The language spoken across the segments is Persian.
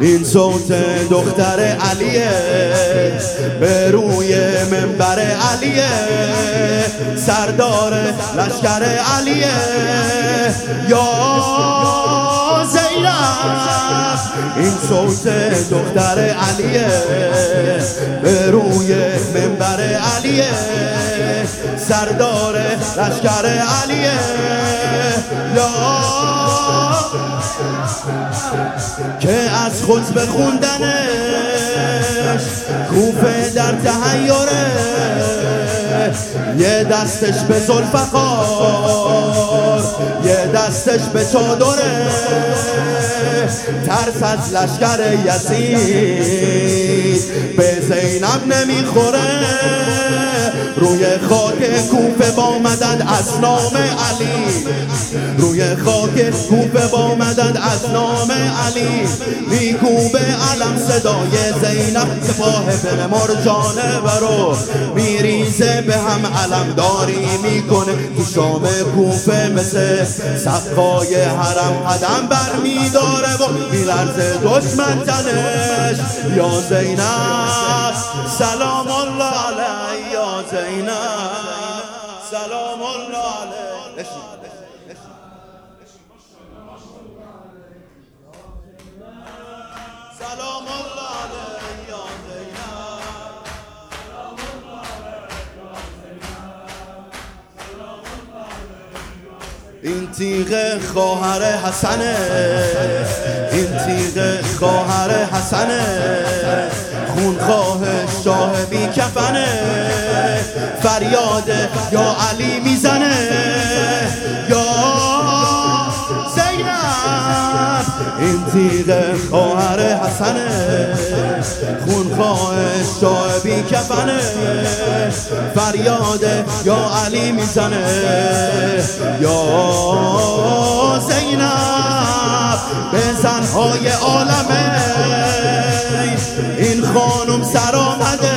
این صوت دختر علیه به روی منبر علیه. سردار لشکر علیه. یا این صوت دختر علیه به روی منبر علیه. سردار لشکر علیه. یا که از خود بخوندنش کوفه در تحیره یه دستش به زلفقار یه دستش به چادره ترس از لشکر یزید به زینب نمی‌خوره. روی خاک کوفه با مدد از نام علی. روی خاک کوفه با مدد از نام علی. میکوبه علم صدای زینب سپاه بن مرجانه برو میریزه به هم علم می‌کنه. تو شام کوفه مثل سقای حرم قدم بر میداره و میلرزه دشمن تنش یا زینب سلام الله علی یا زینب. این تیغ خواهر حسنه. این تیغ خواهر حسنه. خونخواه شاه بی کفنه فریاد یا علی می‌زنه. این تیغ خواهر حسنه. خونخواه شاه بی کفنه فریاد یا علی می‌زنه. یا زینب به زنهای عالمه. این خانم سر آمده.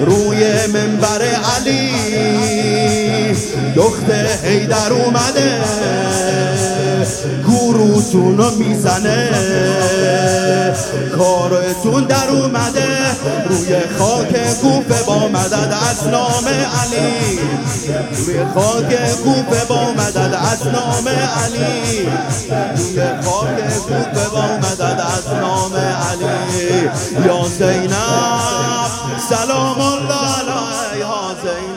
روی منبر علی دخت حیدر اومده. گروتون رو می‌زنه. کارتون در اومده. روی خاک کوفه با مدد از نام علی. روی خاک کوفه با مدد از نام علی. روی خاک کوفه با مدد از نام علی. یا زینب سلام الله علیها زینب.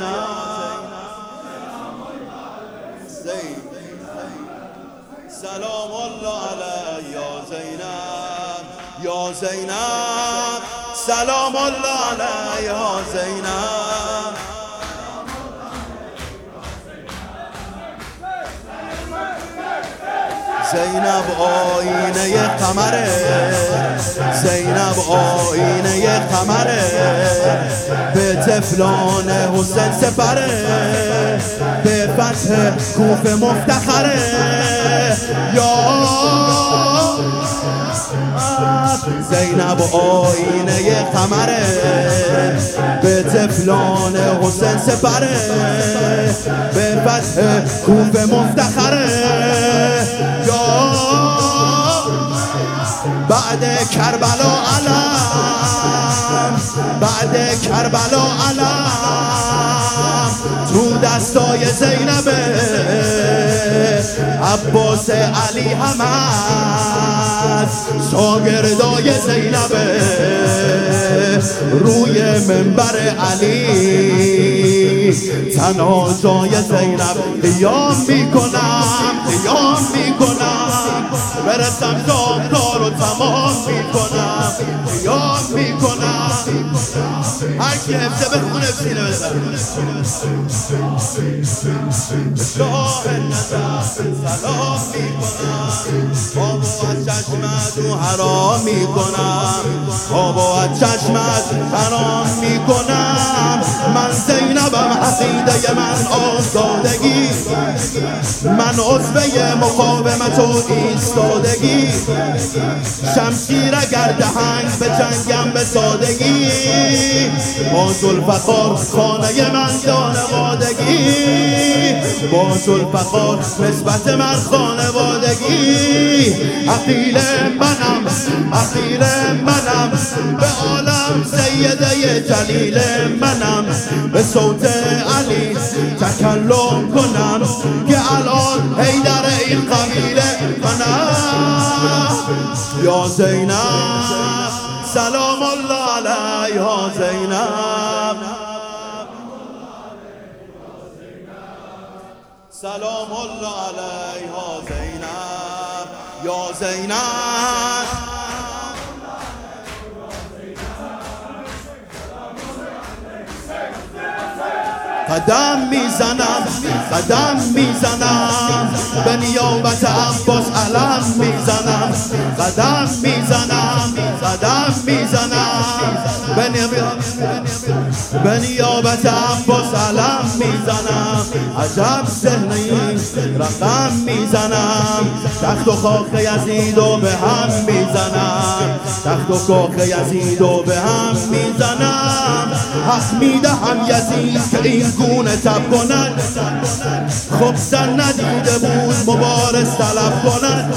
سلام الله علی یا زینب یا زینب. سلام الله علی زینب آینه قمره. زینب آینه قمره. به تفلان حسین سپره. به فتح کوفه مفتخره. یا زینب آینه قمره. به تفلان حسین سپره. به فتح کوفه مفتخره. بعد کربلا علم بعد کربلا علم. تو دستای زینبه عباس علی هم هست. شاگردای زینبه روی منبر علی. تنها جای زینب قیام می‌کنم. برسم شام کارو تمام می‌کنم. قیام می‌کنم. هر کی هفته بخونه سینه بزن شاه نظر سلام می‌کنم. بابا از چشمت رو حرام می‌کنم. خواب از چشمت حرام می‌کنم. من زینبم عقیده من آزادگی عضوه مقاومت و ایستادگی. شمشیر اگر دهنگ به جنگم به سادگی. با زلفقار خانه من دانوادگی با زلفقار نسبت من خانوادگی. عقیل منم عقیل منم. به عالم سیده جلیل منم. به صوت علی تکلم کنم که الان حیدر این قبیله منم یا زینب سلام الله علیها زینب سلام الله علیها زینب یا زینب قدم می‌زنم قدم می‌زنم. به نیابت عباس علم می‌زنم. قدم می‌زنم قدم می‌زنم. به نیابت عباس علم می‌زنم. عجب سهنه رقم می‌زنم. تخت و خاک یزید و به هم می‌زنم. تخت و کاخ یزید و به هم می‌زنم. حق می‌دهم یزید که این گونه تب کند. خب زن ندیده بود مبارز طلب کند.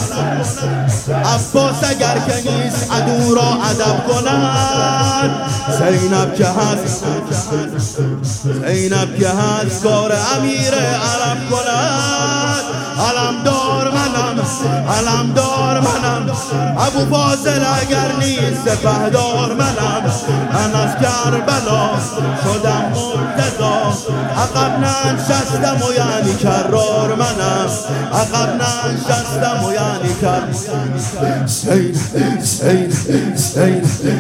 عباس اگر که نیست عدو را ادب کند. زینب که هست زینب که هست کار امیر عرب کند. علم دار منم علم دار منم. ابو فاضل اگر نیست سپهدار منم. من از کربلا شدم مرتضا عقب ننشستم و یعنی کرار منم. عقب ننشستم و یعنی کر سین سین سین سین.